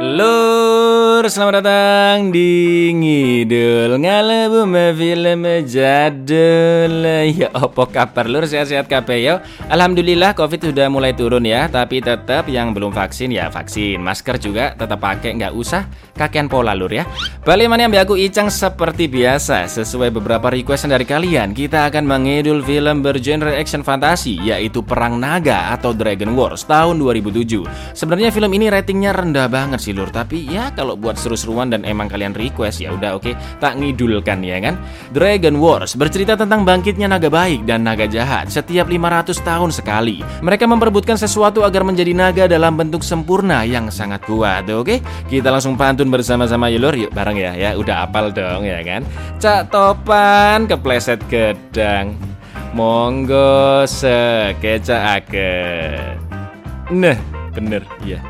Love. Lur, selamat datang di Ngidul Ngalebu film jadul. Ya opo kabar lur, sehat-sehat kabeh yo? Alhamdulillah covid sudah mulai turun ya. Tapi tetap yang belum vaksin ya vaksin. Masker juga tetap pakai nggak usah kakean pola lur ya. Balik mana yang aku Icang seperti biasa. Sesuai beberapa requestan dari kalian Kita akan mengidul film bergenre action fantasi Yaitu Perang Naga atau Dragon Wars tahun 2007 Sebenarnya film ini ratingnya rendah banget sih lur. Tapi ya kalau buat seru-seruan dan emang kalian request ya udah oke okay, tak ngidulkan ya kan? Dragon Wars bercerita tentang bangkitnya naga baik dan naga jahat setiap 500 tahun sekali. Mereka memperebutkan sesuatu agar menjadi naga dalam bentuk sempurna yang sangat kuat oke? Okay? kita langsung pantun bersama-sama ya lur yuk bareng ya ya. Udah apal dong ya kan? Cak Topan kepleset gedang. Monggo sekeca ake Nah bener ya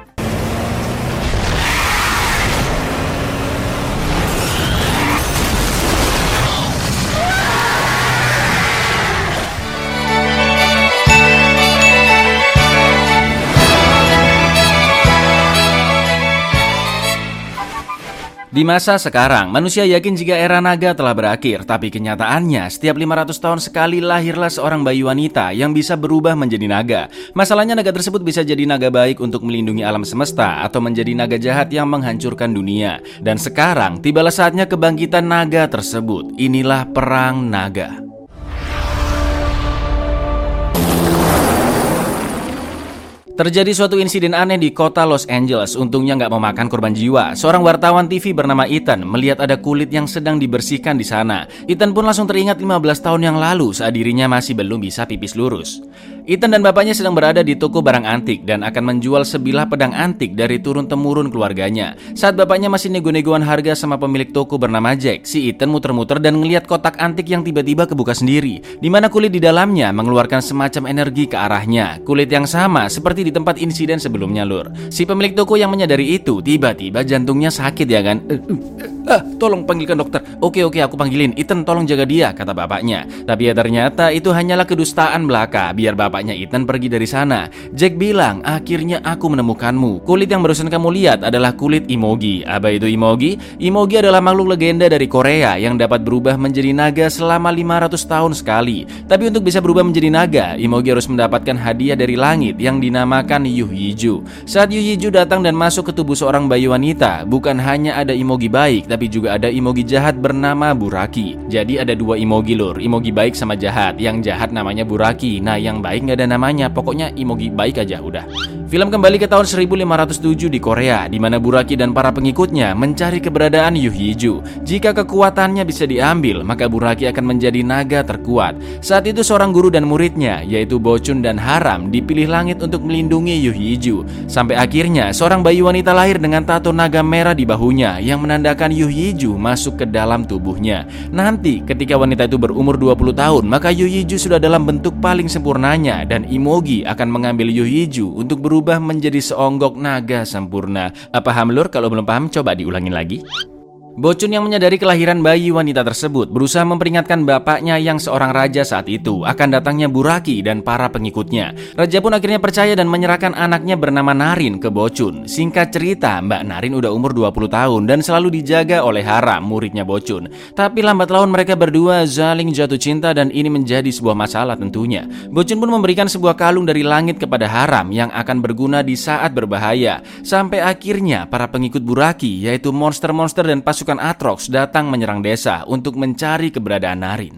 Di masa sekarang, manusia yakin jika era naga telah berakhir, tapi kenyataannya setiap 500 tahun sekali lahirlah seorang bayi wanita yang bisa berubah menjadi naga. Masalahnya naga tersebut bisa jadi naga baik untuk melindungi alam semesta atau menjadi naga jahat yang menghancurkan dunia. Dan sekarang tibalah saatnya kebangkitan naga tersebut. Inilah perang naga. Terjadi suatu insiden aneh di kota Los Angeles, untungnya nggak memakan korban jiwa. Seorang wartawan TV bernama Ethan melihat ada kulit yang sedang dibersihkan di sana. Ethan pun langsung teringat 15 tahun yang lalu saat dirinya masih belum bisa pipis lurus. Ethan dan bapaknya sedang berada di toko barang antik dan akan menjual sebilah pedang antik dari turun-temurun keluarganya. Saat bapaknya masih nego-negoan harga sama pemilik toko bernama Jack, si Ethan muter-muter dan ngeliat kotak antik yang tiba-tiba kebuka sendiri, di mana kulit di dalamnya mengeluarkan semacam energi ke arahnya. Kulit yang sama seperti di tempat insiden sebelumnya, Lur. Si pemilik toko yang menyadari itu, tiba-tiba jantungnya sakit ya kan? Uh, uh, uh, ah, tolong panggilkan dokter. Oke, oke, aku panggilin. Ethan, tolong jaga dia, kata bapaknya. Tapi ya ternyata itu hanyalah kedustaan belaka, biar bapak bapaknya Ethan pergi dari sana. Jack bilang, akhirnya aku menemukanmu. Kulit yang barusan kamu lihat adalah kulit Imogi. Apa itu Imogi? Imogi adalah makhluk legenda dari Korea yang dapat berubah menjadi naga selama 500 tahun sekali. Tapi untuk bisa berubah menjadi naga, Imogi harus mendapatkan hadiah dari langit yang dinamakan Yuh Yiju. Saat Yuh Yiju datang dan masuk ke tubuh seorang bayi wanita, bukan hanya ada Imogi baik, tapi juga ada Imogi jahat bernama Buraki. Jadi ada dua Imogi lur, Imogi baik sama jahat. Yang jahat namanya Buraki, nah yang baik nggak ada namanya, pokoknya Imogi baik aja udah. Film kembali ke tahun 1507 di Korea, di mana Buraki dan para pengikutnya mencari keberadaan Yu Hiju. Jika kekuatannya bisa diambil, maka Buraki akan menjadi naga terkuat. Saat itu seorang guru dan muridnya, yaitu Bocun dan Haram, dipilih langit untuk melindungi Yu Hiju. Sampai akhirnya, seorang bayi wanita lahir dengan tato naga merah di bahunya yang menandakan Yu Hiju masuk ke dalam tubuhnya. Nanti, ketika wanita itu berumur 20 tahun, maka Yu Hiju sudah dalam bentuk paling sempurnanya dan Imogi akan mengambil Yu Hiju untuk berubah berubah menjadi seonggok naga sempurna. Apa hamlur? Kalau belum paham coba diulangin lagi. Bocun yang menyadari kelahiran bayi wanita tersebut berusaha memperingatkan bapaknya yang seorang raja saat itu akan datangnya Buraki dan para pengikutnya. Raja pun akhirnya percaya dan menyerahkan anaknya bernama Narin ke Bocun. Singkat cerita, Mbak Narin udah umur 20 tahun dan selalu dijaga oleh Haram, muridnya Bocun. Tapi lambat laun mereka berdua saling jatuh cinta dan ini menjadi sebuah masalah tentunya. Bocun pun memberikan sebuah kalung dari langit kepada Haram yang akan berguna di saat berbahaya. Sampai akhirnya para pengikut Buraki yaitu monster-monster dan pas pasukan Atrox datang menyerang desa untuk mencari keberadaan Narin.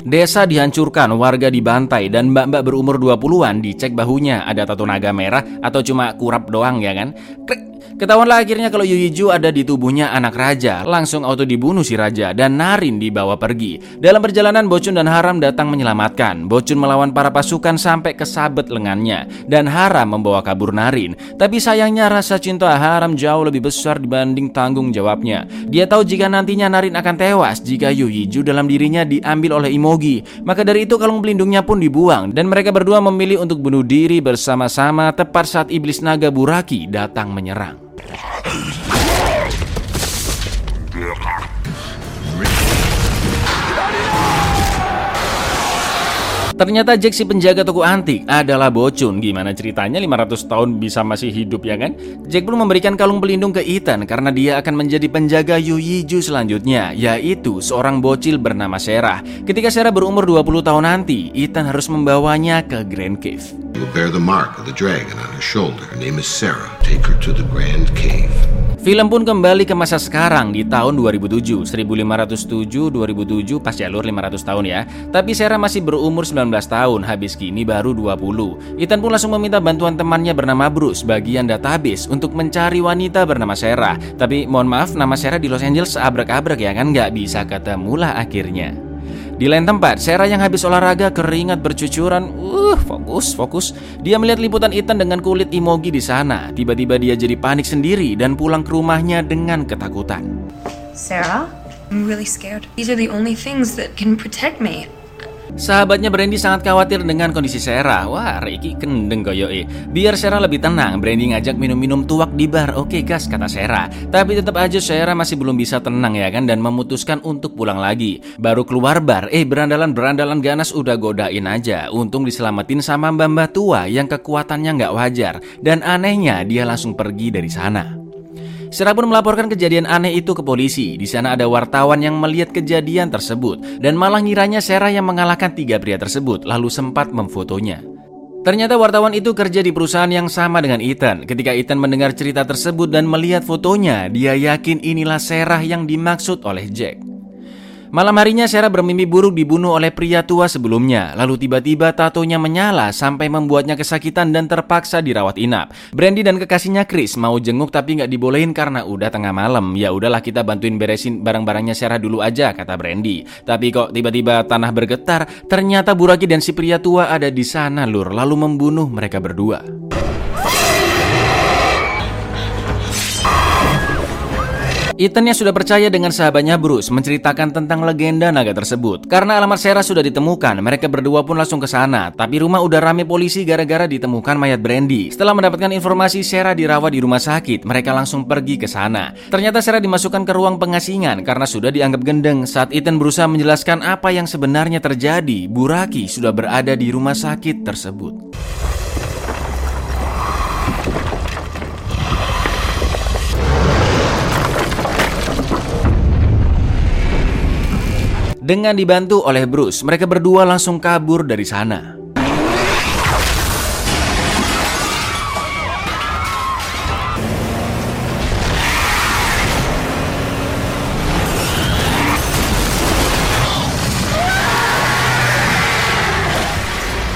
Desa dihancurkan, warga dibantai, dan mbak-mbak berumur 20-an dicek bahunya ada tato naga merah atau cuma kurap doang ya kan? Klik, Ketahuanlah akhirnya kalau Yuyiju ada di tubuhnya anak raja, langsung auto dibunuh si raja dan Narin dibawa pergi. Dalam perjalanan Bocun dan Haram datang menyelamatkan. Bocun melawan para pasukan sampai kesabet lengannya dan Haram membawa kabur Narin. Tapi sayangnya rasa cinta Haram jauh lebih besar dibanding tanggung jawabnya. Dia tahu jika nantinya Narin akan tewas jika Yuyiju dalam dirinya diambil oleh Imogi. Maka dari itu kalung pelindungnya pun dibuang dan mereka berdua memilih untuk bunuh diri bersama-sama tepat saat iblis naga Buraki datang menyerang. Yeah. Ternyata Jack si penjaga toko antik adalah bocun. Gimana ceritanya 500 tahun bisa masih hidup ya kan? Jack pun memberikan kalung pelindung ke Ethan karena dia akan menjadi penjaga Yu Yiju selanjutnya, yaitu seorang bocil bernama Sarah. Ketika Sarah berumur 20 tahun nanti, Ethan harus membawanya ke Grand Cave. Bear the mark of the dragon on her shoulder. Her name is Sarah. Take her to the Grand Cave. Film pun kembali ke masa sekarang di tahun 2007, 1507, 2007 pas jalur 500 tahun ya. Tapi Sarah masih berumur 19 tahun, habis kini baru 20. Ethan pun langsung meminta bantuan temannya bernama Bruce bagian database untuk mencari wanita bernama Sarah. Tapi mohon maaf, nama Sarah di Los Angeles abrak-abrak ya kan nggak bisa ketemulah akhirnya. Di lain tempat, Sarah yang habis olahraga keringat bercucuran. Uh, fokus, fokus. Dia melihat liputan Ethan dengan kulit imogi di sana. Tiba-tiba dia jadi panik sendiri dan pulang ke rumahnya dengan ketakutan. Sarah, I'm really scared. These are the only things that can protect me. Sahabatnya Brandy sangat khawatir dengan kondisi Sarah. Wah, Ricky kendeng koyoke. Biar Sarah lebih tenang, Brandy ngajak minum-minum tuak di bar. Oke, gas, kata Sarah. Tapi tetap aja Sarah masih belum bisa tenang ya kan dan memutuskan untuk pulang lagi. Baru keluar bar, eh berandalan-berandalan ganas udah godain aja. Untung diselamatin sama mbak-mbak tua yang kekuatannya nggak wajar. Dan anehnya dia langsung pergi dari sana. Sarah pun melaporkan kejadian aneh itu ke polisi. Di sana ada wartawan yang melihat kejadian tersebut dan malah ngiranya Sarah yang mengalahkan tiga pria tersebut lalu sempat memfotonya. Ternyata wartawan itu kerja di perusahaan yang sama dengan Ethan. Ketika Ethan mendengar cerita tersebut dan melihat fotonya, dia yakin inilah Sarah yang dimaksud oleh Jack. Malam harinya Sarah bermimpi buruk dibunuh oleh pria tua sebelumnya. Lalu tiba-tiba tatonya menyala sampai membuatnya kesakitan dan terpaksa dirawat inap. Brandy dan kekasihnya Chris mau jenguk tapi nggak dibolehin karena udah tengah malam. Ya udahlah kita bantuin beresin barang-barangnya Sarah dulu aja kata Brandy. Tapi kok tiba-tiba tanah bergetar, ternyata Buraki dan si pria tua ada di sana lur lalu membunuh mereka berdua. Ethan yang sudah percaya dengan sahabatnya Bruce menceritakan tentang legenda naga tersebut. Karena alamat Sarah sudah ditemukan, mereka berdua pun langsung ke sana. Tapi rumah udah rame polisi gara-gara ditemukan mayat Brandy. Setelah mendapatkan informasi Sarah dirawat di rumah sakit, mereka langsung pergi ke sana. Ternyata Sarah dimasukkan ke ruang pengasingan karena sudah dianggap gendeng. Saat Ethan berusaha menjelaskan apa yang sebenarnya terjadi, Buraki sudah berada di rumah sakit tersebut. Dengan dibantu oleh Bruce, mereka berdua langsung kabur dari sana.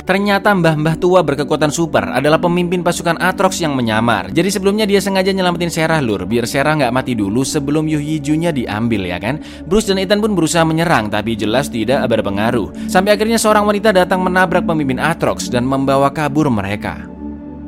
Ternyata mbah-mbah tua berkekuatan super adalah pemimpin pasukan Atrox yang menyamar. Jadi sebelumnya dia sengaja nyelamatin Sarah lur, biar Sarah nggak mati dulu sebelum Yuhijunya diambil ya kan. Bruce dan Ethan pun berusaha menyerang, tapi jelas tidak berpengaruh. Sampai akhirnya seorang wanita datang menabrak pemimpin Atrox dan membawa kabur mereka.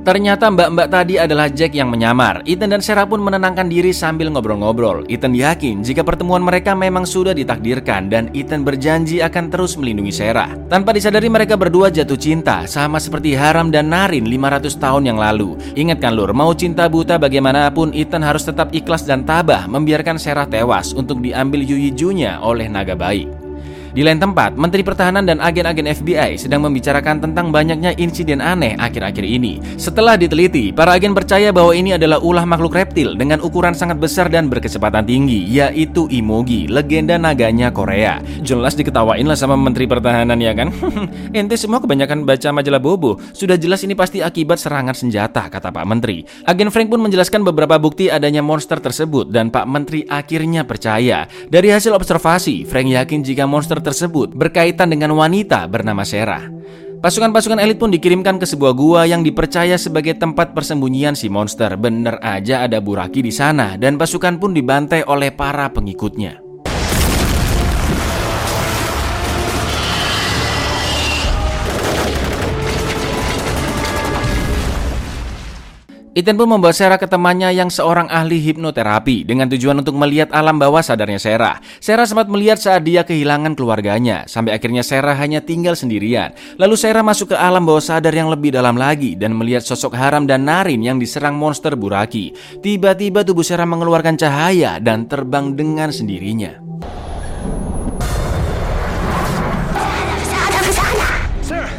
Ternyata mbak-mbak tadi adalah Jack yang menyamar. Ethan dan Sarah pun menenangkan diri sambil ngobrol-ngobrol. Ethan yakin jika pertemuan mereka memang sudah ditakdirkan dan Ethan berjanji akan terus melindungi Sarah. Tanpa disadari mereka berdua jatuh cinta, sama seperti Haram dan Narin 500 tahun yang lalu. Ingatkan lur, mau cinta buta bagaimanapun Ethan harus tetap ikhlas dan tabah membiarkan Sarah tewas untuk diambil Yuyijunya oleh naga baik. Di lain tempat, Menteri Pertahanan dan agen-agen FBI sedang membicarakan tentang banyaknya insiden aneh akhir-akhir ini. Setelah diteliti, para agen percaya bahwa ini adalah ulah makhluk reptil dengan ukuran sangat besar dan berkecepatan tinggi, yaitu Imogi, legenda naganya Korea. Jelas diketawain lah sama Menteri Pertahanan ya kan? Ente semua kebanyakan baca majalah Bobo. Sudah jelas ini pasti akibat serangan senjata, kata Pak Menteri. Agen Frank pun menjelaskan beberapa bukti adanya monster tersebut dan Pak Menteri akhirnya percaya. Dari hasil observasi, Frank yakin jika monster tersebut berkaitan dengan wanita bernama Sarah. Pasukan-pasukan elit pun dikirimkan ke sebuah gua yang dipercaya sebagai tempat persembunyian si monster. Bener aja ada Buraki di sana dan pasukan pun dibantai oleh para pengikutnya. Ethan pun membawa Sarah ke temannya yang seorang ahli hipnoterapi dengan tujuan untuk melihat alam bawah sadarnya Sarah. Sarah sempat melihat saat dia kehilangan keluarganya, sampai akhirnya Sarah hanya tinggal sendirian. Lalu Sarah masuk ke alam bawah sadar yang lebih dalam lagi dan melihat sosok haram dan Narin yang diserang monster Buraki. Tiba-tiba tubuh Sarah mengeluarkan cahaya dan terbang dengan sendirinya.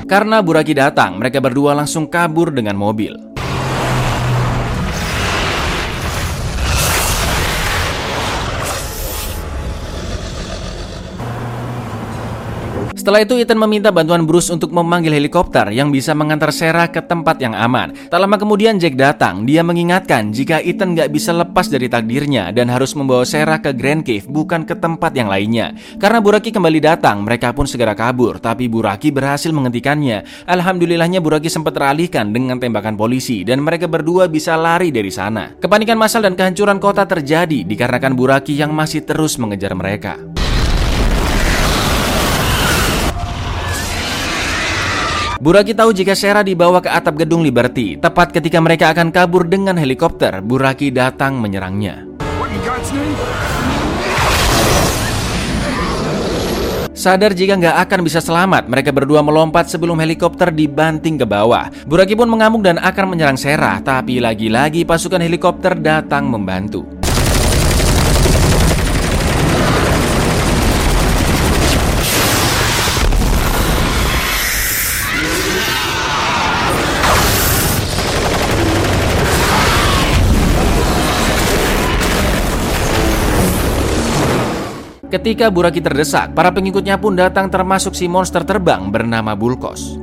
Karena Buraki datang, mereka berdua langsung kabur dengan mobil. Setelah itu Ethan meminta bantuan Bruce untuk memanggil helikopter yang bisa mengantar Sarah ke tempat yang aman. Tak lama kemudian Jack datang. Dia mengingatkan jika Ethan nggak bisa lepas dari takdirnya dan harus membawa Sarah ke Grand Cave bukan ke tempat yang lainnya. Karena Buraki kembali datang, mereka pun segera kabur. Tapi Buraki berhasil menghentikannya. Alhamdulillahnya Buraki sempat teralihkan dengan tembakan polisi dan mereka berdua bisa lari dari sana. Kepanikan massal dan kehancuran kota terjadi dikarenakan Buraki yang masih terus mengejar mereka. Buraki tahu jika Sarah dibawa ke atap gedung Liberty. Tepat ketika mereka akan kabur dengan helikopter, Buraki datang menyerangnya. Sadar jika nggak akan bisa selamat, mereka berdua melompat sebelum helikopter dibanting ke bawah. Buraki pun mengamuk dan akan menyerang Sarah, tapi lagi-lagi pasukan helikopter datang membantu. Ketika Buraki terdesak, para pengikutnya pun datang termasuk si monster terbang bernama Bulkos.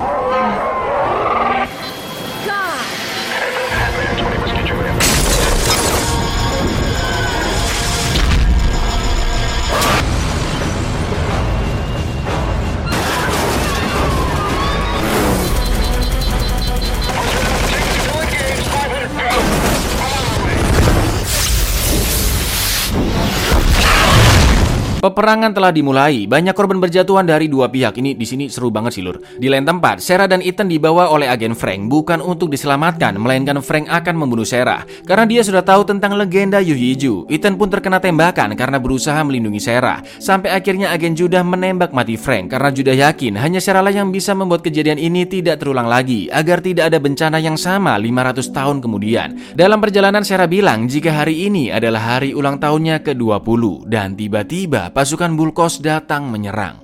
Peperangan telah dimulai. Banyak korban berjatuhan dari dua pihak. Ini di sini seru banget sih, Lur. Di lain tempat, Sarah dan Ethan dibawa oleh agen Frank bukan untuk diselamatkan, melainkan Frank akan membunuh Sarah karena dia sudah tahu tentang legenda Yuhiju. Ethan pun terkena tembakan karena berusaha melindungi Sarah. Sampai akhirnya agen Judah menembak mati Frank karena Judah yakin hanya Sarah lah yang bisa membuat kejadian ini tidak terulang lagi agar tidak ada bencana yang sama 500 tahun kemudian. Dalam perjalanan Sarah bilang jika hari ini adalah hari ulang tahunnya ke-20 dan tiba-tiba pasukan Bulkos datang menyerang.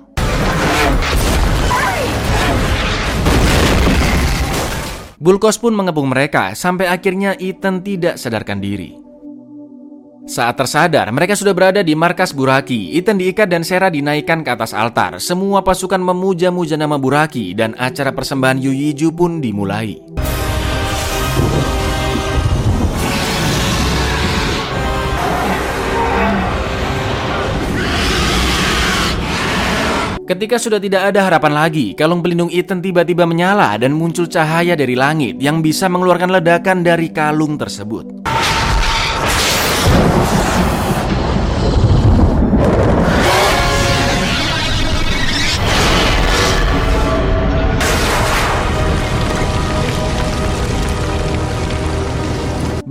Bulkos pun mengepung mereka sampai akhirnya Ethan tidak sadarkan diri. Saat tersadar, mereka sudah berada di markas Buraki. Ethan diikat dan Sarah dinaikkan ke atas altar. Semua pasukan memuja-muja nama Buraki dan acara persembahan Yuyiju pun dimulai. Ketika sudah tidak ada harapan lagi, kalung pelindung Ethan tiba-tiba menyala dan muncul cahaya dari langit yang bisa mengeluarkan ledakan dari kalung tersebut.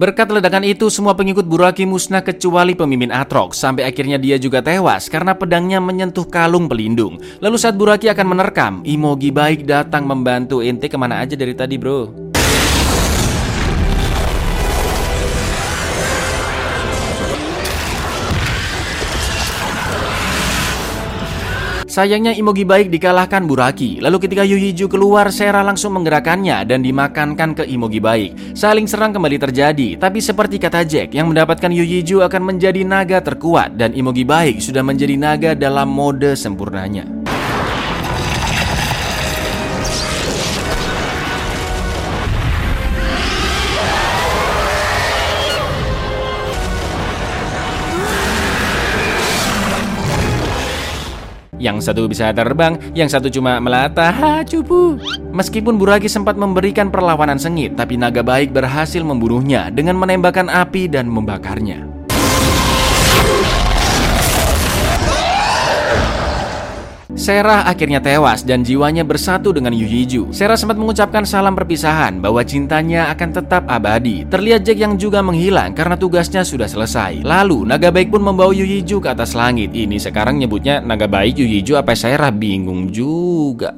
Berkat ledakan itu, semua pengikut Buraki musnah kecuali pemimpin Atrox, sampai akhirnya dia juga tewas karena pedangnya menyentuh kalung pelindung. Lalu saat Buraki akan menerkam, Imogi baik datang membantu ente ke mana aja dari tadi bro. Sayangnya Imogi baik dikalahkan Buraki. Lalu ketika Yuhiju keluar, Sera langsung menggerakkannya dan dimakankan ke Imogi baik. Saling serang kembali terjadi, tapi seperti kata Jack, yang mendapatkan Yuhiju akan menjadi naga terkuat dan Imogi baik sudah menjadi naga dalam mode sempurnanya. Yang satu bisa terbang, yang satu cuma melata cupu. Meskipun Buragi sempat memberikan perlawanan sengit, tapi naga baik berhasil membunuhnya dengan menembakkan api dan membakarnya. Serah akhirnya tewas dan jiwanya bersatu dengan Yu Yiju. Serah sempat mengucapkan salam perpisahan bahwa cintanya akan tetap abadi. Terlihat Jack yang juga menghilang karena tugasnya sudah selesai. Lalu naga baik pun membawa Yu Yiju ke atas langit. Ini sekarang nyebutnya naga baik Yu Yiju apa Serah bingung juga.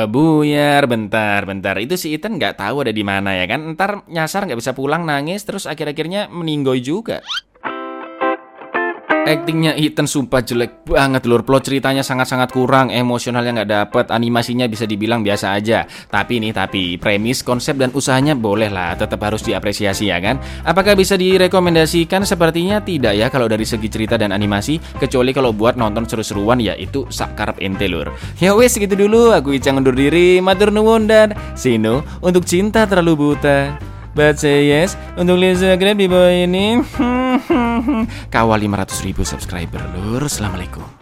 Uh, buyar, bentar, bentar. Itu si Ethan nggak tahu ada di mana ya kan? Ntar nyasar nggak bisa pulang, nangis, terus akhir-akhirnya meninggoy juga. Actingnya Ethan sumpah jelek banget lur. Plot ceritanya sangat-sangat kurang Emosionalnya nggak dapet Animasinya bisa dibilang biasa aja. Tapi nih tapi Premis, konsep dan usahanya boleh lah Tetap harus diapresiasi ya kan? Apakah bisa direkomendasikan? Sepertinya tidak ya Kalau dari segi cerita dan animasi Kecuali kalau buat nonton seru-seruan Ya itu sakarap ente lur. Ya wes segitu dulu. Aku Icang undur diri Matur nuwun dan Sino Untuk cinta terlalu buta But say yes. Untuk lihat Instagram di bawah ini Kawal 500 ribu subscriber lur. Assalamualaikum